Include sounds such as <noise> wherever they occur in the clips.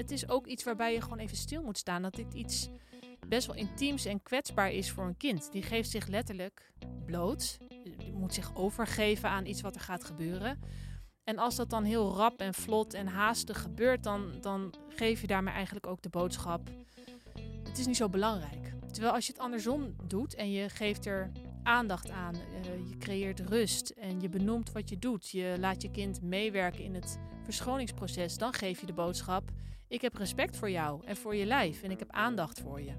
het is ook iets waarbij je gewoon even stil moet staan. Dat dit iets best wel intiems en kwetsbaar is voor een kind. Die geeft zich letterlijk bloot. Die moet zich overgeven aan iets wat er gaat gebeuren. En als dat dan heel rap en vlot en haastig gebeurt, dan, dan geef je daarmee eigenlijk ook de boodschap: het is niet zo belangrijk. Terwijl als je het andersom doet en je geeft er aandacht aan, uh, je creëert rust en je benoemt wat je doet, je laat je kind meewerken in het verschoningsproces, dan geef je de boodschap: ik heb respect voor jou en voor je lijf en ik heb aandacht voor je.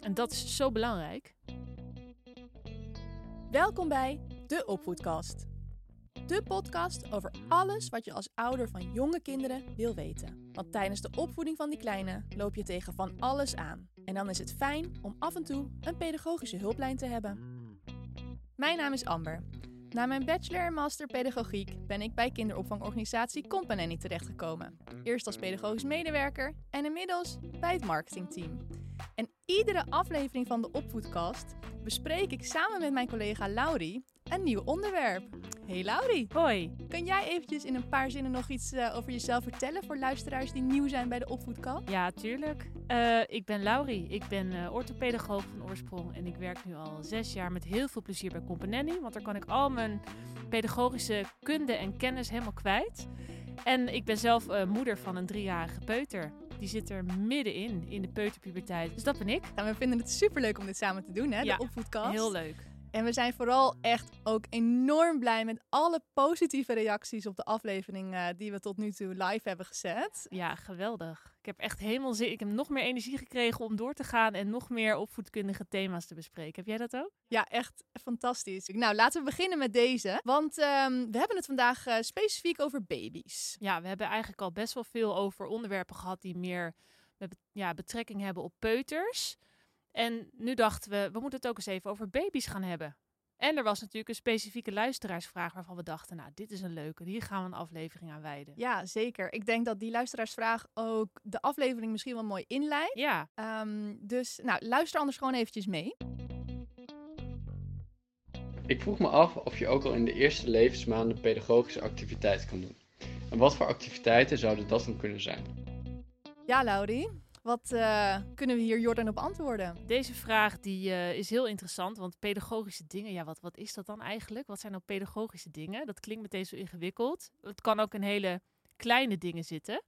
En dat is zo belangrijk. Welkom bij de Opvoedkast. De podcast over alles wat je als ouder van jonge kinderen wil weten. Want tijdens de opvoeding van die kleine loop je tegen van alles aan. En dan is het fijn om af en toe een pedagogische hulplijn te hebben. Mijn naam is Amber. Na mijn bachelor en master pedagogiek ben ik bij kinderopvangorganisatie Companany terechtgekomen. Eerst als pedagogisch medewerker en inmiddels bij het marketingteam. En iedere aflevering van de Opvoedkast bespreek ik samen met mijn collega Laurie een nieuw onderwerp. Hey Laurie. Hoi. Kan jij eventjes in een paar zinnen nog iets uh, over jezelf vertellen voor luisteraars die nieuw zijn bij de Opvoedkast? Ja, tuurlijk. Uh, ik ben Laurie. Ik ben uh, orthopedagoog van oorsprong en ik werk nu al zes jaar met heel veel plezier bij Companelli, want daar kan ik al mijn pedagogische kunde en kennis helemaal kwijt. En ik ben zelf moeder van een driejarige peuter. Die zit er middenin, in de peuterpuberteit. Dus dat ben ik. En we vinden het superleuk om dit samen te doen, hè? De opvoedkast. heel leuk. En we zijn vooral echt ook enorm blij met alle positieve reacties op de aflevering uh, die we tot nu toe live hebben gezet. Ja, geweldig. Ik heb echt helemaal zin. Ik heb nog meer energie gekregen om door te gaan en nog meer opvoedkundige thema's te bespreken. Heb jij dat ook? Ja, echt fantastisch. Nou, laten we beginnen met deze. Want um, we hebben het vandaag uh, specifiek over baby's. Ja, we hebben eigenlijk al best wel veel over onderwerpen gehad die meer met, ja, betrekking hebben op peuters. En nu dachten we, we moeten het ook eens even over baby's gaan hebben. En er was natuurlijk een specifieke luisteraarsvraag waarvan we dachten, nou, dit is een leuke, hier gaan we een aflevering aan wijden. Ja, zeker. Ik denk dat die luisteraarsvraag ook de aflevering misschien wel mooi inleidt. Ja. Um, dus, nou, luister anders gewoon eventjes mee. Ik vroeg me af of je ook al in de eerste levensmaanden pedagogische activiteiten kan doen. En wat voor activiteiten zouden dat dan kunnen zijn? Ja, Laurie. Wat uh, kunnen we hier Jordan op antwoorden? Deze vraag die, uh, is heel interessant, want pedagogische dingen, ja, wat, wat is dat dan eigenlijk? Wat zijn nou pedagogische dingen? Dat klinkt meteen zo ingewikkeld. Het kan ook in hele kleine dingen zitten.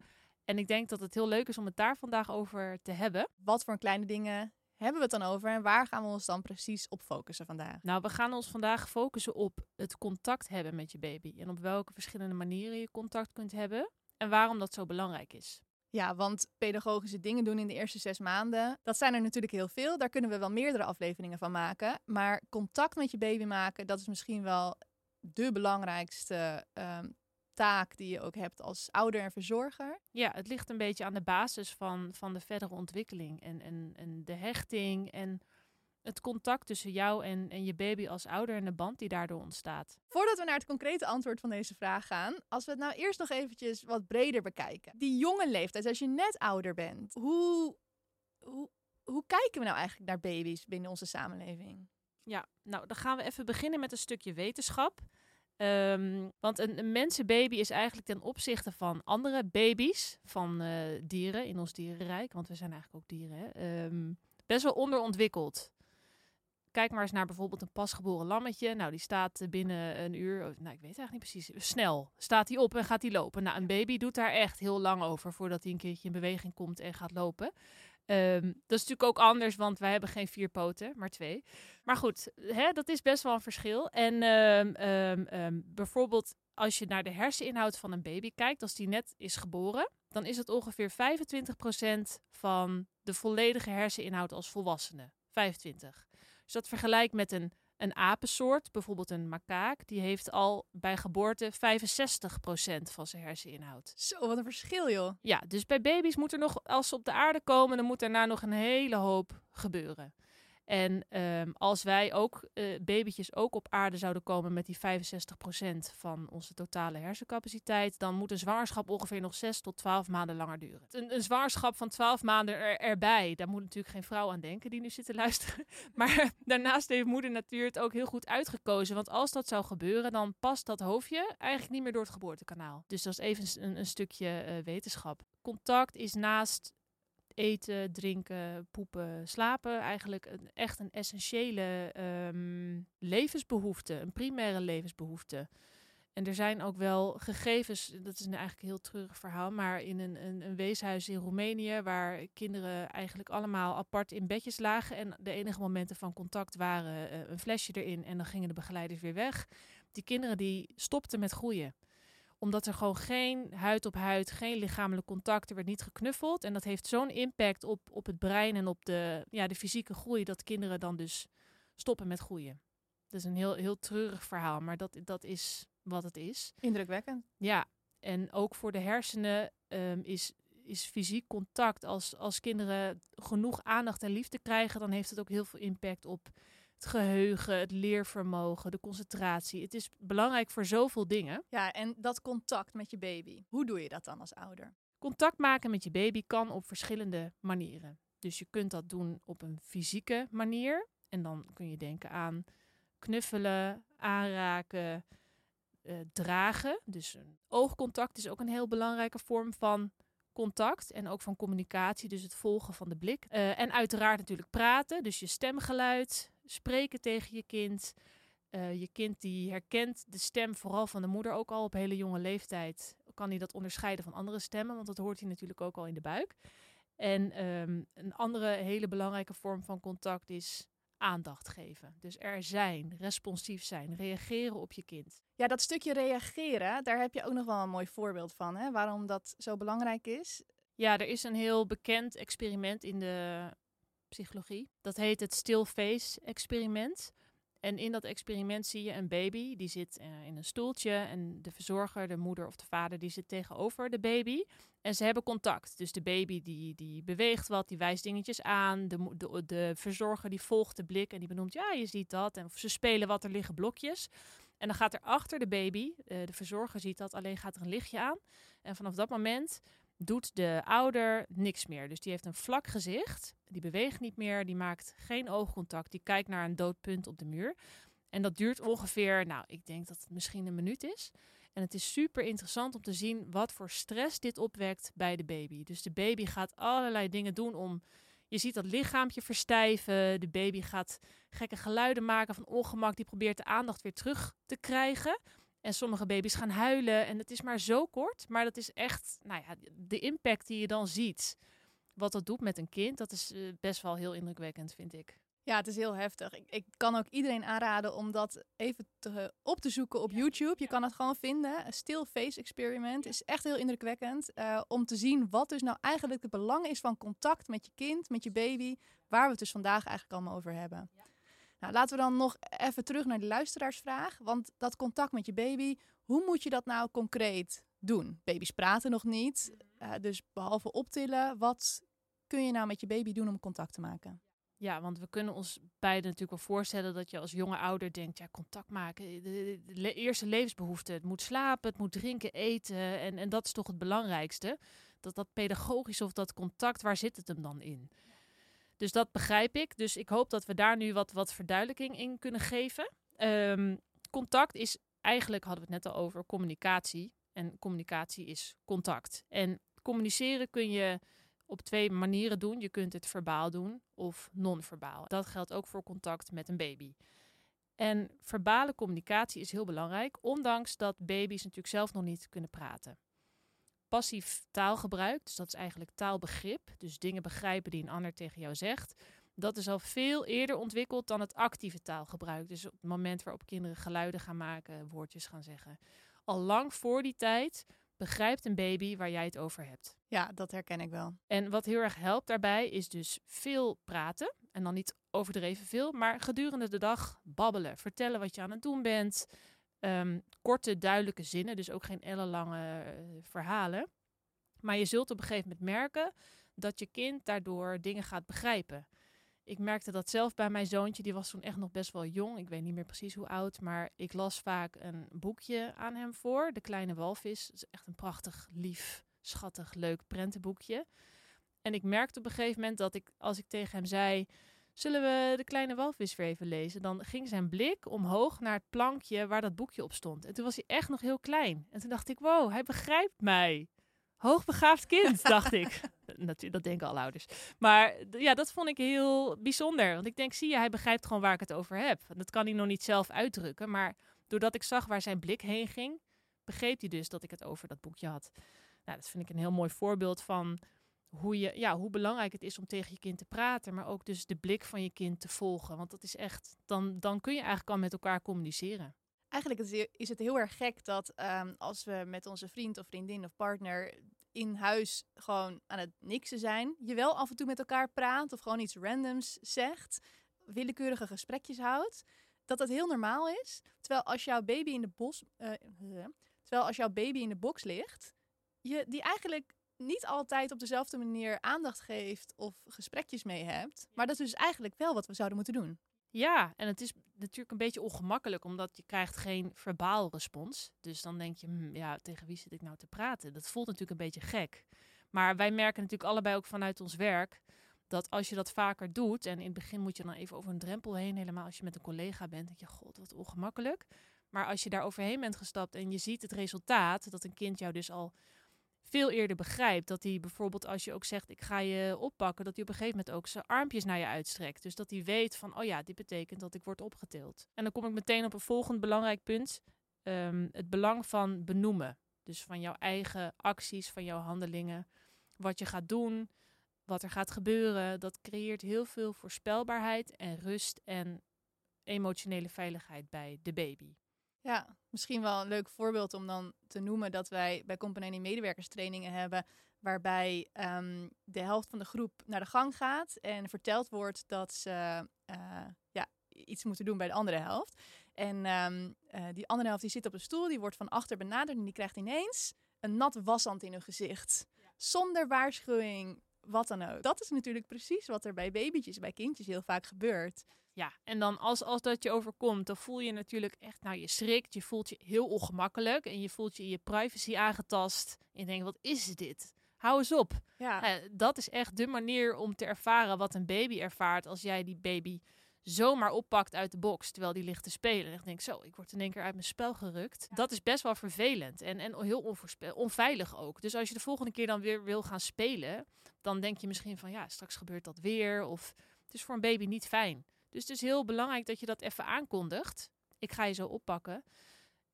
En ik denk dat het heel leuk is om het daar vandaag over te hebben. Wat voor kleine dingen hebben we het dan over en waar gaan we ons dan precies op focussen vandaag? Nou, we gaan ons vandaag focussen op het contact hebben met je baby. En op welke verschillende manieren je contact kunt hebben en waarom dat zo belangrijk is. Ja, want pedagogische dingen doen in de eerste zes maanden, dat zijn er natuurlijk heel veel. Daar kunnen we wel meerdere afleveringen van maken. Maar contact met je baby maken, dat is misschien wel de belangrijkste um, taak die je ook hebt als ouder en verzorger. Ja, het ligt een beetje aan de basis van, van de verdere ontwikkeling en, en, en de hechting en het contact tussen jou en, en je baby als ouder en de band die daardoor ontstaat. Voordat we naar het concrete antwoord van deze vraag gaan, als we het nou eerst nog eventjes wat breder bekijken. Die jonge leeftijd, als je net ouder bent, hoe, hoe, hoe kijken we nou eigenlijk naar baby's binnen onze samenleving? Ja, nou dan gaan we even beginnen met een stukje wetenschap. Um, want een, een, mensenbaby is eigenlijk ten opzichte van andere baby's van uh, dieren in ons dierenrijk, want we zijn eigenlijk ook dieren, hè, um, best wel onderontwikkeld. Kijk maar eens naar bijvoorbeeld een pasgeboren lammetje. Nou, die staat binnen een uur, nou, ik weet eigenlijk niet precies, snel staat hij op en gaat hij lopen. Nou, een baby doet daar echt heel lang over voordat hij een keertje in beweging komt en gaat lopen. Um, dat is natuurlijk ook anders, want wij hebben geen vier poten, maar twee. Maar goed, hè, dat is best wel een verschil. En um, um, bijvoorbeeld als je naar de herseninhoud van een baby kijkt, als die net is geboren, dan is het ongeveer 25% van de volledige herseninhoud als volwassene. 25. Dus dat vergelijkt met een, een apensoort, bijvoorbeeld een makaak, die heeft al bij geboorte 65% van zijn herseninhoud. Zo, wat een verschil joh. Ja, dus bij baby's moet er nog, als ze op de aarde komen, dan moet daarna nog een hele hoop gebeuren. En ehm, als wij ook, uh, babytjes ook op aarde zouden komen met die 65% van onze totale hersencapaciteit, dan moet een zwangerschap ongeveer nog 6 tot 12 maanden langer duren. Een, een zwangerschap van 12 maanden er, erbij, daar moet natuurlijk geen vrouw aan denken die nu zit te luisteren. <laughs> Maar daarnaast heeft moeder natuur het ook heel goed uitgekozen. Want als dat zou gebeuren, dan past dat hoofdje eigenlijk niet meer door het geboortekanaal. Dus dat is even een, een stukje uh, wetenschap. Contact is naast eten, drinken, poepen, slapen. Eigenlijk een, echt een essentiële um, levensbehoefte, een primaire levensbehoefte. En er zijn ook wel gegevens, dat is een eigenlijk heel treurig verhaal, maar in een, een, een, weeshuis in Roemenië, waar kinderen eigenlijk allemaal apart in bedjes lagen en de enige momenten van contact waren uh, een flesje erin en dan gingen de begeleiders weer weg. Die kinderen die stopten met groeien omdat er gewoon geen huid op huid, geen lichamelijk contact, er werd niet geknuffeld. En dat heeft zo'n impact op, op het brein en op de, ja, de fysieke groei, dat kinderen dan dus stoppen met groeien. Dat is een heel, heel treurig verhaal, maar dat, dat is wat het is. Indrukwekkend. Ja, en ook voor de hersenen um, is, is fysiek contact. Als, als kinderen genoeg aandacht en liefde krijgen, dan heeft het ook heel veel impact op het geheugen, het leervermogen, de concentratie. Het is belangrijk voor zoveel dingen. Ja, en dat contact met je baby. Hoe doe je dat dan als ouder? Contact maken met je baby kan op verschillende manieren. Dus je kunt dat doen op een fysieke manier. En dan kun je denken aan knuffelen, aanraken, uh, dragen. Dus oogcontact is ook een heel belangrijke vorm van contact en ook van communicatie, dus het volgen van de blik. Uh, en uiteraard natuurlijk praten, dus je stemgeluid, spreken tegen je kind. Uh, je kind die herkent de stem vooral van de moeder ook al op hele jonge leeftijd. Kan hij dat onderscheiden van andere stemmen, want dat hoort hij natuurlijk ook al in de buik. En um, een andere hele belangrijke vorm van contact is aandacht geven. Dus er zijn, responsief zijn, reageren op je kind. Ja, dat stukje reageren, daar heb je ook nog wel een mooi voorbeeld van, hè? waarom dat zo belangrijk is. Ja, er is een heel bekend experiment in de psychologie. Dat heet het still face experiment. En in dat experiment zie je een baby die zit uh, in een stoeltje en de verzorger, de moeder of de vader, die zit tegenover de baby. En ze hebben contact. Dus de baby die, die beweegt wat, die wijst dingetjes aan. De, de, de verzorger die volgt de blik en die benoemt, ja, je ziet dat. En ze spelen wat, er liggen blokjes. En dan gaat er achter de baby, uh, de verzorger ziet dat, alleen gaat er een lichtje aan. En vanaf dat moment doet de ouder niks meer. Dus die heeft een vlak gezicht, die beweegt niet meer, die maakt geen oogcontact, die kijkt naar een dood punt op de muur. En dat duurt ongeveer, nou, ik denk dat het misschien een minuut is. En het is super interessant om te zien wat voor stress dit opwekt bij de baby. Dus de baby gaat allerlei dingen doen om. Je ziet dat lichaampje verstijven. De baby gaat gekke geluiden maken van ongemak. Die probeert de aandacht weer terug te krijgen. En sommige baby's gaan huilen. En het is maar zo kort. Maar dat is echt, nou ja, de impact die je dan ziet. Wat dat doet met een kind, dat is uh, best wel heel indrukwekkend, vind ik. Ja, het is heel heftig. Ik, ik kan ook iedereen aanraden om dat even te, op te zoeken op YouTube. Je kan het gewoon vinden. Een still face experiment is echt heel indrukwekkend. Uh, om te zien wat dus nou eigenlijk het belang is van contact met je kind, met je baby. Waar we het dus vandaag eigenlijk allemaal over hebben. Nou, laten we dan nog even terug naar de luisteraarsvraag. Want dat contact met je baby, hoe moet je dat nou concreet doen? Baby's praten nog niet. Uh, dus behalve optillen, wat kun je nou met je baby doen om contact te maken? Ja, want we kunnen ons beiden natuurlijk wel voorstellen dat je als jonge ouder denkt, ja, contact maken, de, de eerste levensbehoefte. Het moet slapen, het moet drinken, eten en, en dat is toch het belangrijkste. Dat dat pedagogisch of dat contact, waar zit het hem dan in? Dus dat begrijp ik. Dus ik hoop dat we daar nu wat, wat verduidelijking in kunnen geven. Um, contact is eigenlijk, hadden we het net al over, communicatie. En communicatie is contact. En communiceren kun je op twee manieren doen. Je kunt het verbaal doen of non-verbaal. Dat geldt ook voor contact met een baby. En verbale communicatie is heel belangrijk, ondanks dat baby's natuurlijk zelf nog niet kunnen praten. Passief taalgebruik, dus dat is eigenlijk taalbegrip, dus dingen begrijpen die een ander tegen jou zegt, dat is al veel eerder ontwikkeld dan het actieve taalgebruik. Dus op het moment waarop kinderen geluiden gaan maken, woordjes gaan zeggen. Al lang voor die tijd begrijpt een baby waar jij het over hebt. Ja, dat herken ik wel. En wat heel erg helpt daarbij is dus veel praten. En dan niet overdreven veel, maar gedurende de dag babbelen. Vertellen wat je aan het doen bent. Um, korte, duidelijke zinnen, dus ook geen ellenlange uh, verhalen. Maar je zult op een gegeven moment merken dat je kind daardoor dingen gaat begrijpen. ik merkte dat zelf bij mijn zoontje. Die was toen echt nog best wel jong. Ik weet niet meer precies hoe oud. Maar ik las vaak een boekje aan hem voor. De Kleine Walvis. Is echt een prachtig, lief, schattig, leuk prentenboekje. En ik merkte op een gegeven moment dat ik, als ik tegen hem zei... Zullen we de kleine walvis weer even lezen? Dan ging zijn blik omhoog naar het plankje waar dat boekje op stond. En toen was hij echt nog heel klein. En toen dacht ik, wow, hij begrijpt mij. Hoogbegaafd kind, dacht ik. <laughs> Natuurlijk, dat denken alle ouders. Maar ja, dat vond ik heel bijzonder. Want ik denk, zie je, hij begrijpt gewoon waar ik het over heb. Dat kan hij nog niet zelf uitdrukken. Maar doordat ik zag waar zijn blik heen ging, begreep hij dus dat ik het over dat boekje had. Nou, dat vind ik een heel mooi voorbeeld van hoe, je, ja, hoe belangrijk het is om tegen je kind te praten. Maar ook dus de blik van je kind te volgen. Want dat is echt, dan, dan kun je eigenlijk al met elkaar communiceren. Eigenlijk is het heel erg gek dat um, als we met onze vriend of vriendin of partner in huis gewoon aan het niksen zijn, je wel af en toe met elkaar praat of gewoon iets randoms zegt, willekeurige gesprekjes houdt, dat dat heel normaal is. Terwijl als jouw baby in de bos, uh, <laughs> terwijl als jouw baby in de box ligt, je die eigenlijk niet altijd op dezelfde manier aandacht geeft of gesprekjes mee hebt. Maar dat is dus eigenlijk wel wat we zouden moeten doen. Ja, en het is natuurlijk een beetje ongemakkelijk, omdat je krijgt geen verbaal respons. Dus dan denk je, hm, ja, tegen wie zit ik nou te praten? Dat voelt natuurlijk een beetje gek. Maar wij merken natuurlijk allebei ook vanuit ons werk dat als je dat vaker doet, en in het begin moet je dan even over een drempel heen, helemaal als je met een collega bent, denk je, god, wat ongemakkelijk. Maar als je daar overheen bent gestapt en je ziet het resultaat, dat een kind jou dus al veel eerder begrijpt. Dat hij bijvoorbeeld als je ook zegt ik ga je oppakken, dat hij op een gegeven moment ook zijn armpjes naar je uitstrekt. Dus dat hij weet van oh ja, dit betekent dat ik word opgetild. En dan kom ik meteen op een volgend belangrijk punt. Ehm, het belang van benoemen. Dus van jouw eigen acties, van jouw handelingen. Wat je gaat doen, wat er gaat gebeuren. Dat creëert heel veel voorspelbaarheid en rust en emotionele veiligheid bij de baby. Ja, misschien wel een leuk voorbeeld om dan te noemen dat wij bij Company medewerkerstrainingen hebben. Waarbij um, de helft van de groep naar de gang gaat en verteld wordt dat ze uh, ja, iets moeten doen bij de andere helft. En um, uh, die andere helft die zit op een stoel, die wordt van achter benaderd en die krijgt ineens een nat washand in hun gezicht. Ja. Zonder waarschuwing, wat dan ook. Dat is natuurlijk precies wat er bij babytjes, bij kindjes heel vaak gebeurt. Ja, en dan als, als dat je overkomt, dan voel je natuurlijk echt, nou je schrikt, je voelt je heel ongemakkelijk en je voelt je in je privacy aangetast. En je denkt, wat is dit? Hou eens op. Ja. Uh, dat is echt de manier om te ervaren wat een baby ervaart als jij die baby zomaar oppakt uit de box terwijl die ligt te spelen. En ik denk zo, ik word in één keer uit mijn spel gerukt. Dat is best wel vervelend en, en heel onveilig ook. Dus als je de volgende keer dan weer wil gaan spelen, dan denk je misschien van ja, straks gebeurt dat weer. Of het is voor een baby niet fijn. Dus het is heel belangrijk dat je dat even aankondigt. Ik ga je zo oppakken.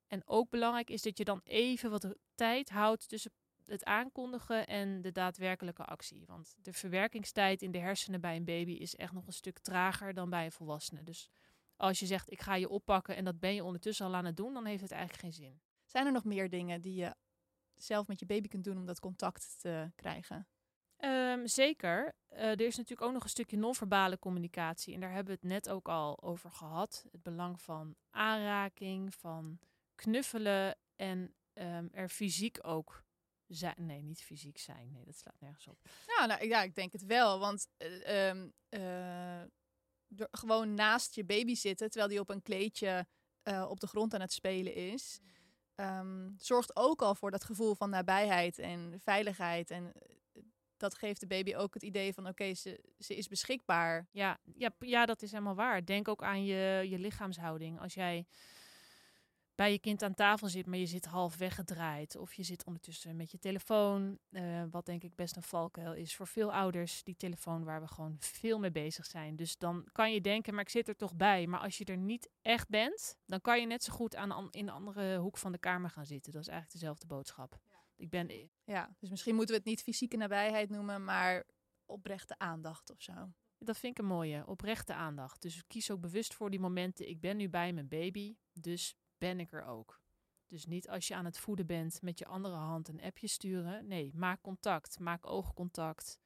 En ook belangrijk is dat je dan even wat tijd houdt tussen het aankondigen en de daadwerkelijke actie. Want de verwerkingstijd in de hersenen bij een baby is echt nog een stuk trager dan bij een volwassene. Dus als je zegt ik ga je oppakken en dat ben je ondertussen al aan het doen, dan heeft het eigenlijk geen zin. Zijn er nog meer dingen die je zelf met je baby kunt doen om dat contact te krijgen? Um, zeker. Uh, er is natuurlijk ook nog een stukje non-verbale communicatie. En daar hebben we het net ook al over gehad. Het belang van aanraking, van knuffelen en um, er fysiek ook zijn. Nee, niet fysiek zijn. Nee, dat slaat nergens op. Nou, nou ja, ik denk het wel. Want uh, um, uh, gewoon naast je baby zitten terwijl die op een kleedje op de grond aan het spelen is. Um, zorgt ook al voor dat gevoel van nabijheid en veiligheid. En dat geeft de baby ook het idee van oké, ze, ze is beschikbaar. Ja, ja, ja, dat is helemaal waar. Denk ook aan je, je lichaamshouding. Als jij bij je kind aan tafel zit, maar je zit half weggedraaid. Of je zit ondertussen met je telefoon. Uh, wat denk ik best een valkuil is voor veel ouders. Die telefoon waar we gewoon veel mee bezig zijn. Dus dan kan je denken, maar ik zit er toch bij. Maar als je er niet echt bent, dan kan je net zo goed aan, in de andere hoek van de kamer gaan zitten. Dat is eigenlijk dezelfde boodschap. Ik ben... Ja, dus misschien moeten we het niet fysieke nabijheid noemen, maar oprechte aandacht of zo. Dat vind ik een mooie, oprechte aandacht. Dus kies ook bewust voor die momenten. Ik ben nu bij mijn baby, dus ben ik er ook. Dus niet als je aan het voeden bent met je andere hand een appje sturen. Nee, maak contact, maak oogcontact.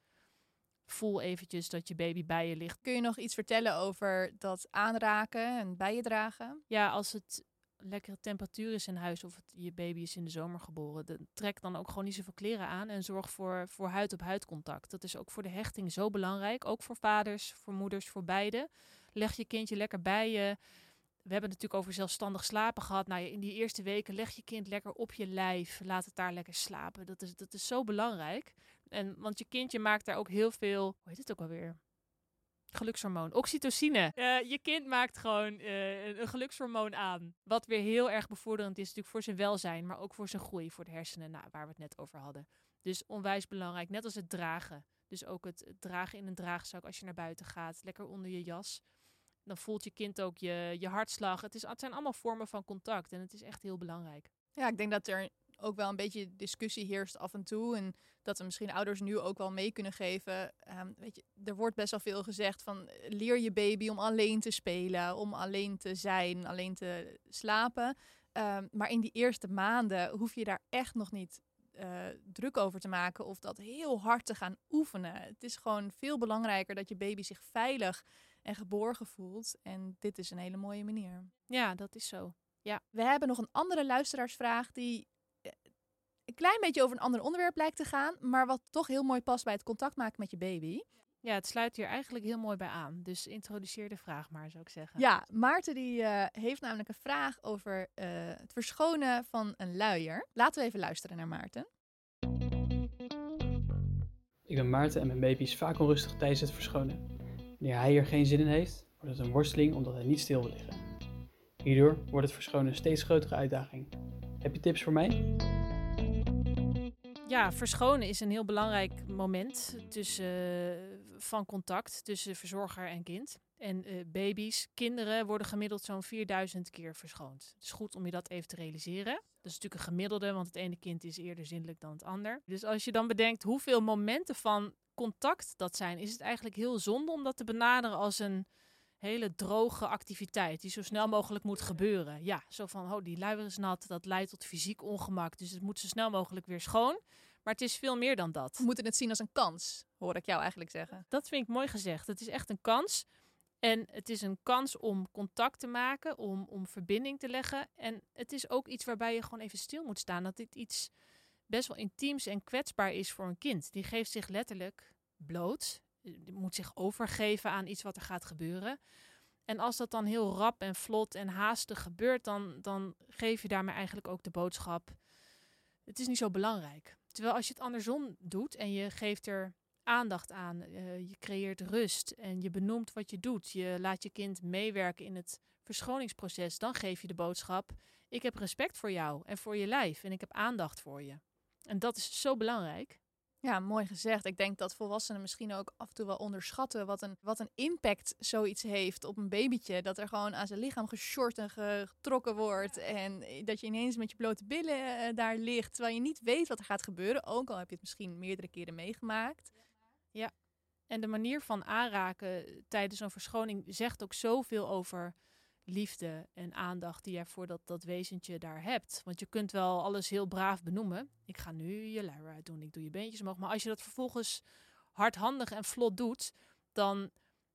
Voel eventjes dat je baby bij je ligt. Kun je nog iets vertellen over dat aanraken en bij je dragen? Ja, als het lekkere temperatuur is in huis of je baby is in de zomer geboren. Trek dan ook gewoon niet zoveel kleren aan en zorg voor, voor huid-op-huid contact. Dat is ook voor de hechting zo belangrijk. Ook voor vaders, voor moeders, voor beide. Leg je kindje lekker bij je. We hebben het natuurlijk over zelfstandig slapen gehad. Nou, in die eerste weken leg je kind lekker op je lijf. Laat het daar lekker slapen. Dat is, dat is zo belangrijk. En, want je kindje maakt daar ook heel veel... Hoe heet het ook alweer? Gelukshormoon. Oxytocine. Uh, je kind maakt gewoon uh, een gelukshormoon aan. Wat weer heel erg bevorderend is natuurlijk voor zijn welzijn. Maar ook voor zijn groei, voor de hersenen. Nou, waar we het net over hadden. Dus onwijs belangrijk. Net als het dragen. Dus ook het, het dragen in een draagzak als je naar buiten gaat. Lekker onder je jas dan voelt je kind ook je, je hartslag. Het, is, het zijn allemaal vormen van contact en het is echt heel belangrijk. Ja, ik denk dat er ook wel een beetje discussie heerst af en toe. En dat we misschien ouders nu ook wel mee kunnen geven. Um, weet je, er wordt best wel veel gezegd van leer je baby om alleen te spelen, om alleen te zijn, alleen te slapen. Um, maar in die eerste maanden hoef je daar echt nog niet uh, druk over te maken of dat heel hard te gaan oefenen. Het is gewoon veel belangrijker dat je baby zich veilig en geborgen voelt. En dit is een hele mooie manier. Ja, dat is zo. Ja. We hebben nog een andere luisteraarsvraag die eh, een klein beetje over een ander onderwerp lijkt te gaan, maar wat toch heel mooi past bij het contact maken met je baby. Ja, het sluit hier eigenlijk heel mooi bij aan. Dus introduceer de vraag maar, zou ik zeggen. Ja, Maarten die uh, heeft namelijk een vraag over uh, het verschonen van een luier. Laten we even luisteren naar Maarten. Ik ben Maarten en mijn baby is vaak onrustig tijdens het verschonen. Wanneer hij er geen zin in heeft, wordt het een worsteling omdat hij niet stil wil liggen. Hierdoor wordt het verschonen een steeds grotere uitdaging. Heb je tips voor mij? Ja, verschonen is een heel belangrijk moment tussen, uh, van contact tussen verzorger en kind. En uh, baby's, kinderen worden gemiddeld zo'n 4000 keer verschoond. Het is goed om je dat even te realiseren. Dat is natuurlijk een gemiddelde, want het ene kind is eerder zindelijk dan het ander. Dus als je dan bedenkt hoeveel momenten van contact dat zijn, is het eigenlijk heel zonde om dat te benaderen als een hele droge activiteit die zo snel mogelijk moet gebeuren. Ja, zo van, oh, die luier is nat, dat leidt tot fysiek ongemak, dus het moet zo snel mogelijk weer schoon. Maar het is veel meer dan dat. We moeten het zien als een kans, hoor ik jou eigenlijk zeggen. Dat vind ik mooi gezegd. Het is echt een kans. En het is een kans om contact te maken, om, om verbinding te leggen. En het is ook iets waarbij je gewoon even stil moet staan. Dat dit iets best wel intiems en kwetsbaar is voor een kind. Die geeft zich letterlijk bloot. Die moet zich overgeven aan iets wat er gaat gebeuren. En als dat dan heel rap en vlot en haastig gebeurt, dan, dan geef je daarmee eigenlijk ook de boodschap: het is niet zo belangrijk. Terwijl als je het andersom doet en je geeft er aandacht aan, uh, je creëert rust en je benoemt wat je doet, je laat je kind meewerken in het verschoningsproces, dan geef je de boodschap: ik heb respect voor jou en voor je lijf en ik heb aandacht voor je. En dat is zo belangrijk. Ja, mooi gezegd. Ik denk dat volwassenen misschien ook af en toe wel onderschatten wat een, wat een impact zoiets heeft op een babytje. Dat er gewoon aan zijn lichaam geshort en getrokken wordt. En dat je ineens met je blote billen eh, daar ligt, terwijl je niet weet wat er gaat gebeuren. Ook al heb je het misschien meerdere keren meegemaakt. Ja, en de manier van aanraken tijdens een verschoning zegt ook zoveel over liefde en aandacht die je voor dat, dat wezentje daar hebt. Want je kunt wel alles heel braaf benoemen. Ik ga nu je luier uit doen, ik doe je beentjes omhoog. Maar als je dat vervolgens hardhandig en vlot doet, dan,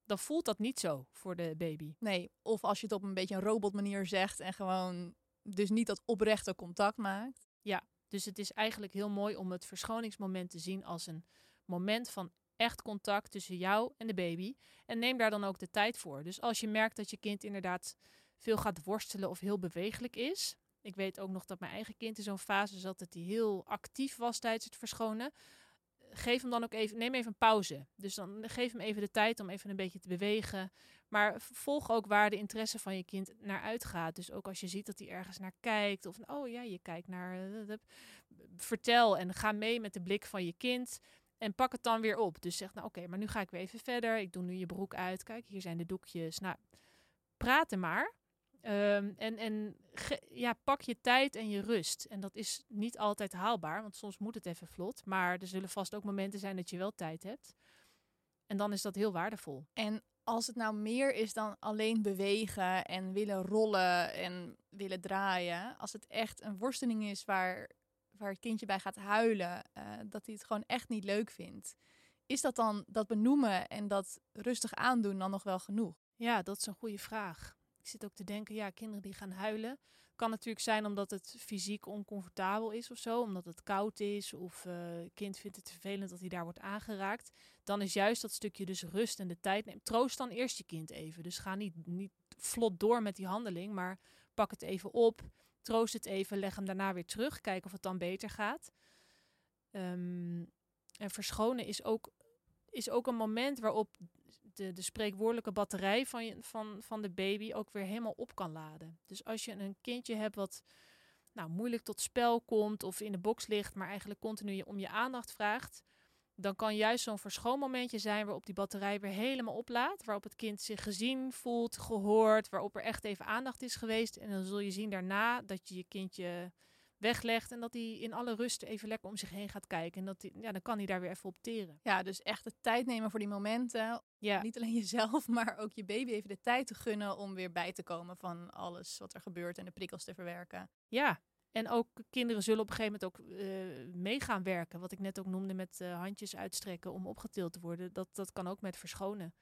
dan voelt dat niet zo voor de baby. Nee, of als je het op een beetje een robotmanier zegt en gewoon dus niet dat oprechte contact maakt. Ja, dus het is eigenlijk heel mooi om het verschoningsmoment te zien als een moment van echt contact tussen jou en de baby. En neem daar dan ook de tijd voor. Dus als je merkt dat je kind inderdaad veel gaat worstelen of heel bewegelijk is. Ik weet ook nog dat mijn eigen kind in zo'n fase zat dat hij heel actief was tijdens het verschonen. Geef hem dan ook even, neem even een pauze. Dus dan geef hem even de tijd om even een beetje te bewegen. Maar volg ook waar de interesse van je kind naar uitgaat. Dus ook als je ziet dat hij ergens naar kijkt. Of oh ja, je kijkt naar. Uh, vertel en ga mee met de blik van je kind. En pak het dan weer op. Dus zeg nou oké, maar nu ga ik weer even verder. Ik doe nu je broek uit. Kijk, hier zijn de doekjes. Nou, praten maar. Um, en en ja, pak je tijd en je rust. En dat is niet altijd haalbaar, want soms moet het even vlot. Maar er zullen vast ook momenten zijn dat je wel tijd hebt. En dan is dat heel waardevol. En als het nou meer is dan alleen bewegen en willen rollen en willen draaien. Als het echt een worsteling is waar waar het kindje bij gaat huilen, uh, dat hij het gewoon echt niet leuk vindt. Is dat dan dat benoemen en dat rustig aandoen dan nog wel genoeg? Ja, dat is een goede vraag. Ik zit ook te denken, ja, kinderen die gaan huilen. kan natuurlijk zijn omdat het fysiek oncomfortabel is of zo. Omdat het koud is of uh, kind vindt het vervelend dat hij daar wordt aangeraakt. Dan is juist dat stukje dus rust en de tijd nemen. Troost dan eerst je kind even. Dus ga niet, niet vlot door met die handeling, maar pak het even op. Troost het even, leg hem daarna weer terug. Kijk of het dan beter gaat. Um, en verschonen is ook, is ook een moment waarop de, de spreekwoordelijke batterij van, je, van, van de baby ook weer helemaal op kan laden. Dus als je een kindje hebt wat nou, moeilijk tot spel komt of in de box ligt, maar eigenlijk continu om je aandacht vraagt, dan kan juist zo'n verschoonmomentje zijn waarop die batterij weer helemaal oplaadt. Waarop het kind zich gezien voelt, gehoord, waarop er echt even aandacht is geweest. En dan zul je zien daarna dat je je kindje weglegt en dat hij in alle rust even lekker om zich heen gaat kijken. En dat hij, ja, dan kan hij daar weer even op teren. Ja, dus echt de tijd nemen voor die momenten. Ja. Niet alleen <laughs> jezelf, maar ook je baby even de tijd te gunnen om weer bij te komen van alles wat er gebeurt en de prikkels te verwerken. Ja, en ook kinderen zullen op een gegeven moment ook uh, mee gaan werken. Wat ik net ook noemde met uh, handjes uitstrekken om opgetild te worden. Dat, dat kan ook met verschonen.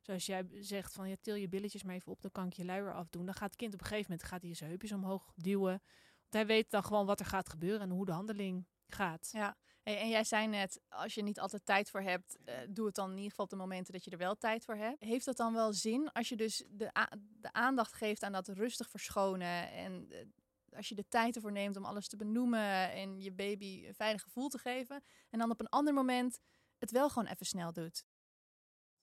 Zoals jij zegt van ja, til je billetjes maar even op, dan kan ik je luier afdoen. Dan gaat het kind op een gegeven moment gaat hij zijn heupjes omhoog duwen hij weet dan gewoon wat er gaat gebeuren en hoe de handeling gaat. Ja, en jij zei net, als je niet altijd tijd voor hebt, uh, doe het dan in ieder geval op de momenten dat je er wel tijd voor hebt. Heeft dat dan wel zin als je dus de, de aandacht geeft aan dat rustig verschonen en als je de tijd ervoor neemt om alles te benoemen en je baby een veilig gevoel te geven en dan op een ander moment het wel gewoon even snel doet?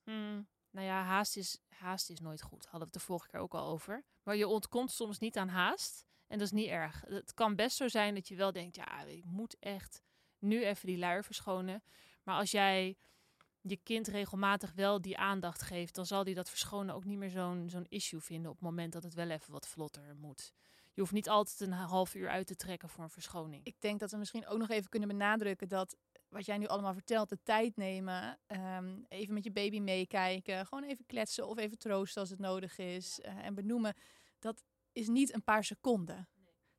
Hmm. Nou ja, haast is, haast is nooit goed. Hadden we het de vorige keer ook al over. Maar je ontkomt soms niet aan haast. En dat is niet erg. Het kan best zo zijn dat je wel denkt, ja, ik moet echt nu even die luier verschonen. Maar als jij je kind regelmatig wel die aandacht geeft, dan zal die dat verschonen ook niet meer zo'n zo'n issue vinden op het moment dat het wel even wat vlotter moet. Je hoeft niet altijd een half uur uit te trekken voor een verschoning. Ik denk dat we misschien ook nog even kunnen benadrukken dat wat jij nu allemaal vertelt, de tijd nemen, ehm, even met je baby meekijken, gewoon even kletsen of even troosten als het nodig is uh, en benoemen. Dat is niet een paar seconden.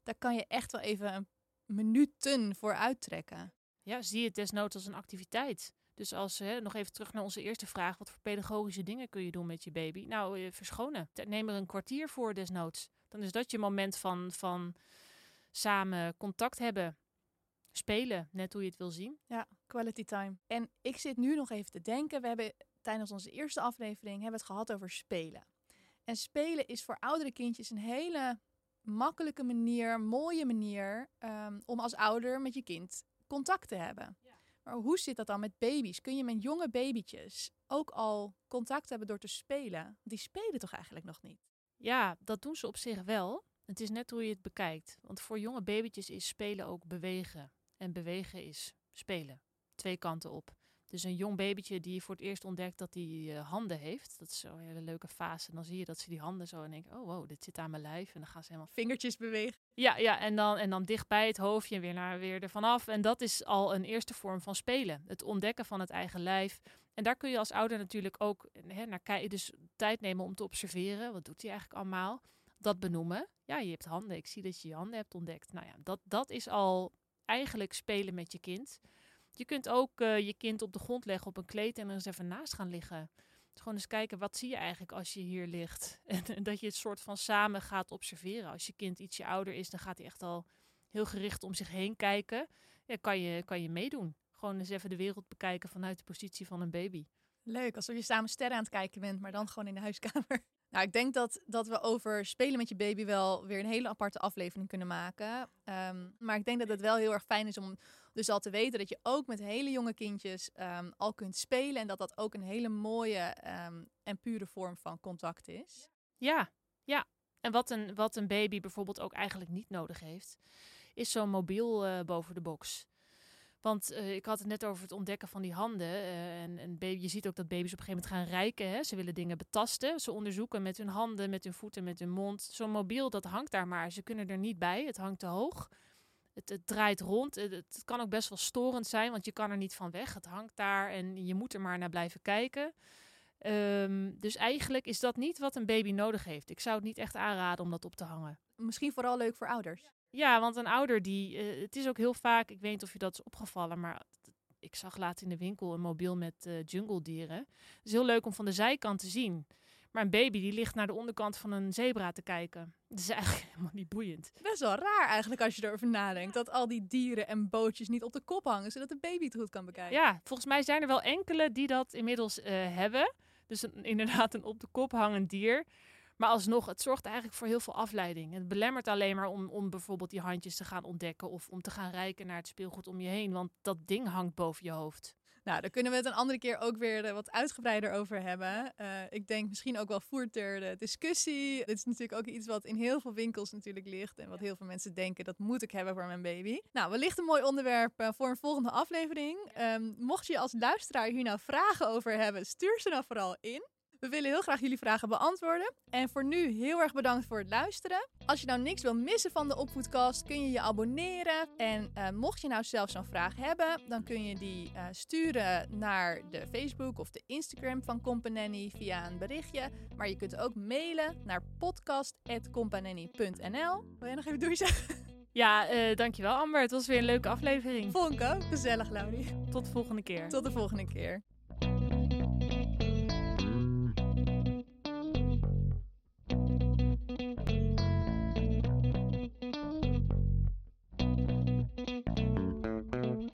Daar kan je echt wel even een minuten voor uittrekken. Ja, zie je het desnoods als een activiteit. Dus als hè, nog even terug naar onze eerste vraag: wat voor pedagogische dingen kun je doen met je baby? Nou, eh, verschonen. Neem er een kwartier voor desnoods. Dan is dat je moment van, van samen contact hebben. Spelen, net hoe je het wil zien. Ja, quality time. En ik zit nu nog even te denken. We hebben tijdens onze eerste aflevering hebben het gehad over spelen. En spelen is voor oudere kindjes een hele makkelijke manier, mooie manier um, om als ouder met je kind contact te hebben. Ja. Maar hoe zit dat dan met baby's? Kun je met jonge babytjes ook al contact hebben door te spelen? Die spelen toch eigenlijk nog niet? Ja, dat doen ze op zich wel. Het is net hoe je het bekijkt. Want voor jonge babytjes is spelen ook bewegen. En bewegen is spelen. Twee kanten op. Dus een jong babytje die voor het eerst ontdekt dat hij uh, handen heeft. Dat is zo'n hele leuke fase. En dan zie je dat ze die handen zo en denken, oh wow, dit zit aan mijn lijf. En dan gaan ze helemaal... Vingertjes bewegen. Ja, ja en, dan, en dan dicht bij het hoofdje weer, naar, weer ervan af. En dat is al een eerste vorm van spelen. Het ontdekken van het eigen lijf. En daar kun je als ouder natuurlijk ook hè, naar kijken. Dus tijd nemen om te observeren. Wat doet hij eigenlijk allemaal? Dat benoemen. Ja, je hebt handen. Ik zie dat je je handen hebt ontdekt. Nou ja, dat, dat is al eigenlijk spelen met je kind. Je kunt ook uh, je kind op de grond leggen op een kleed en er eens even naast gaan liggen. Dus gewoon eens kijken, wat zie je eigenlijk als je hier ligt? <laughs> En, dat je het soort van samen gaat observeren. Als je kind ietsje ouder is, dan gaat hij echt al heel gericht om zich heen kijken. Ja, kan je, kan je meedoen. Gewoon eens even de wereld bekijken vanuit de positie van een baby. Leuk, alsof je samen sterren aan het kijken bent, maar dan gewoon in de huiskamer. <laughs> Nou, ik denk dat, dat we over spelen met je baby wel weer een hele aparte aflevering kunnen maken. Um, maar ik denk dat het wel heel erg fijn is om dus al te weten dat je ook met hele jonge kindjes um, al kunt spelen. En dat dat ook een hele mooie um, en pure vorm van contact is. Ja, ja. En wat een, wat een baby bijvoorbeeld ook eigenlijk niet nodig heeft, is zo'n mobiel uh, boven de box. Want uh, ik had het net over het ontdekken van die handen. Uh, en, en baby, je ziet ook dat baby's op een gegeven moment gaan rijken. Hè? Ze willen dingen betasten. Ze onderzoeken met hun handen, met hun voeten, met hun mond. Zo'n mobiel, dat hangt daar maar. Ze kunnen er niet bij. Het hangt te hoog. Het, het draait rond. Het, het, kan ook best wel storend zijn, want je kan er niet van weg. Het hangt daar en je moet er maar naar blijven kijken. Um, dus eigenlijk is dat niet wat een baby nodig heeft. Ik zou het niet echt aanraden om dat op te hangen. Misschien vooral leuk voor ouders. Ja, want een ouder die. Uh, het is ook heel vaak, ik weet niet of je dat is opgevallen, maar ik zag laat in de winkel een mobiel met uh, jungle dieren. Het is heel leuk om van de zijkant te zien. Maar een baby die ligt naar de onderkant van een zebra te kijken. Dat is eigenlijk <laughs> helemaal niet boeiend. Best wel raar eigenlijk als je erover nadenkt. Dat al die dieren en bootjes niet op de kop hangen, zodat de baby het goed kan bekijken. Ja, volgens mij zijn er wel enkele die dat inmiddels eh, hebben. Dus een- inderdaad een op de kop hangend dier. Maar alsnog, het zorgt eigenlijk voor heel veel afleiding. Het belemmert alleen maar om, om bijvoorbeeld die handjes te gaan ontdekken. Of om te gaan reiken naar het speelgoed om je heen. Want dat ding hangt boven je hoofd. Nou, daar kunnen we het een andere keer ook weer eh, wat uitgebreider over hebben. Eh, ik denk misschien ook wel voert ter de discussie. Dit is natuurlijk ook iets wat in heel veel winkels natuurlijk ligt. En wat heel veel mensen denken, dat moet ik hebben voor mijn baby. Nou, wellicht een mooi onderwerp eh, voor een volgende aflevering. Ehm, mocht je als luisteraar hier nou vragen over hebben, stuur ze dan vooral in. We willen heel graag jullie vragen beantwoorden. En voor nu heel erg bedankt voor het luisteren. Als je nou niks wil missen van de Opvoedcast, kun je je abonneren. En eh, mocht je nou zelf zo'n vraag hebben, dan kun je die eh, sturen naar de Facebook of de Instagram van Companany via een berichtje. Maar je kunt ook mailen naar podcast.companany.nl. Wil jij nog even doei zeggen? Ja, eh, dankjewel Amber. Het was weer een leuke aflevering. Vond ik ook. Gezellig, Laudie. Tot de volgende keer. Tot de volgende keer.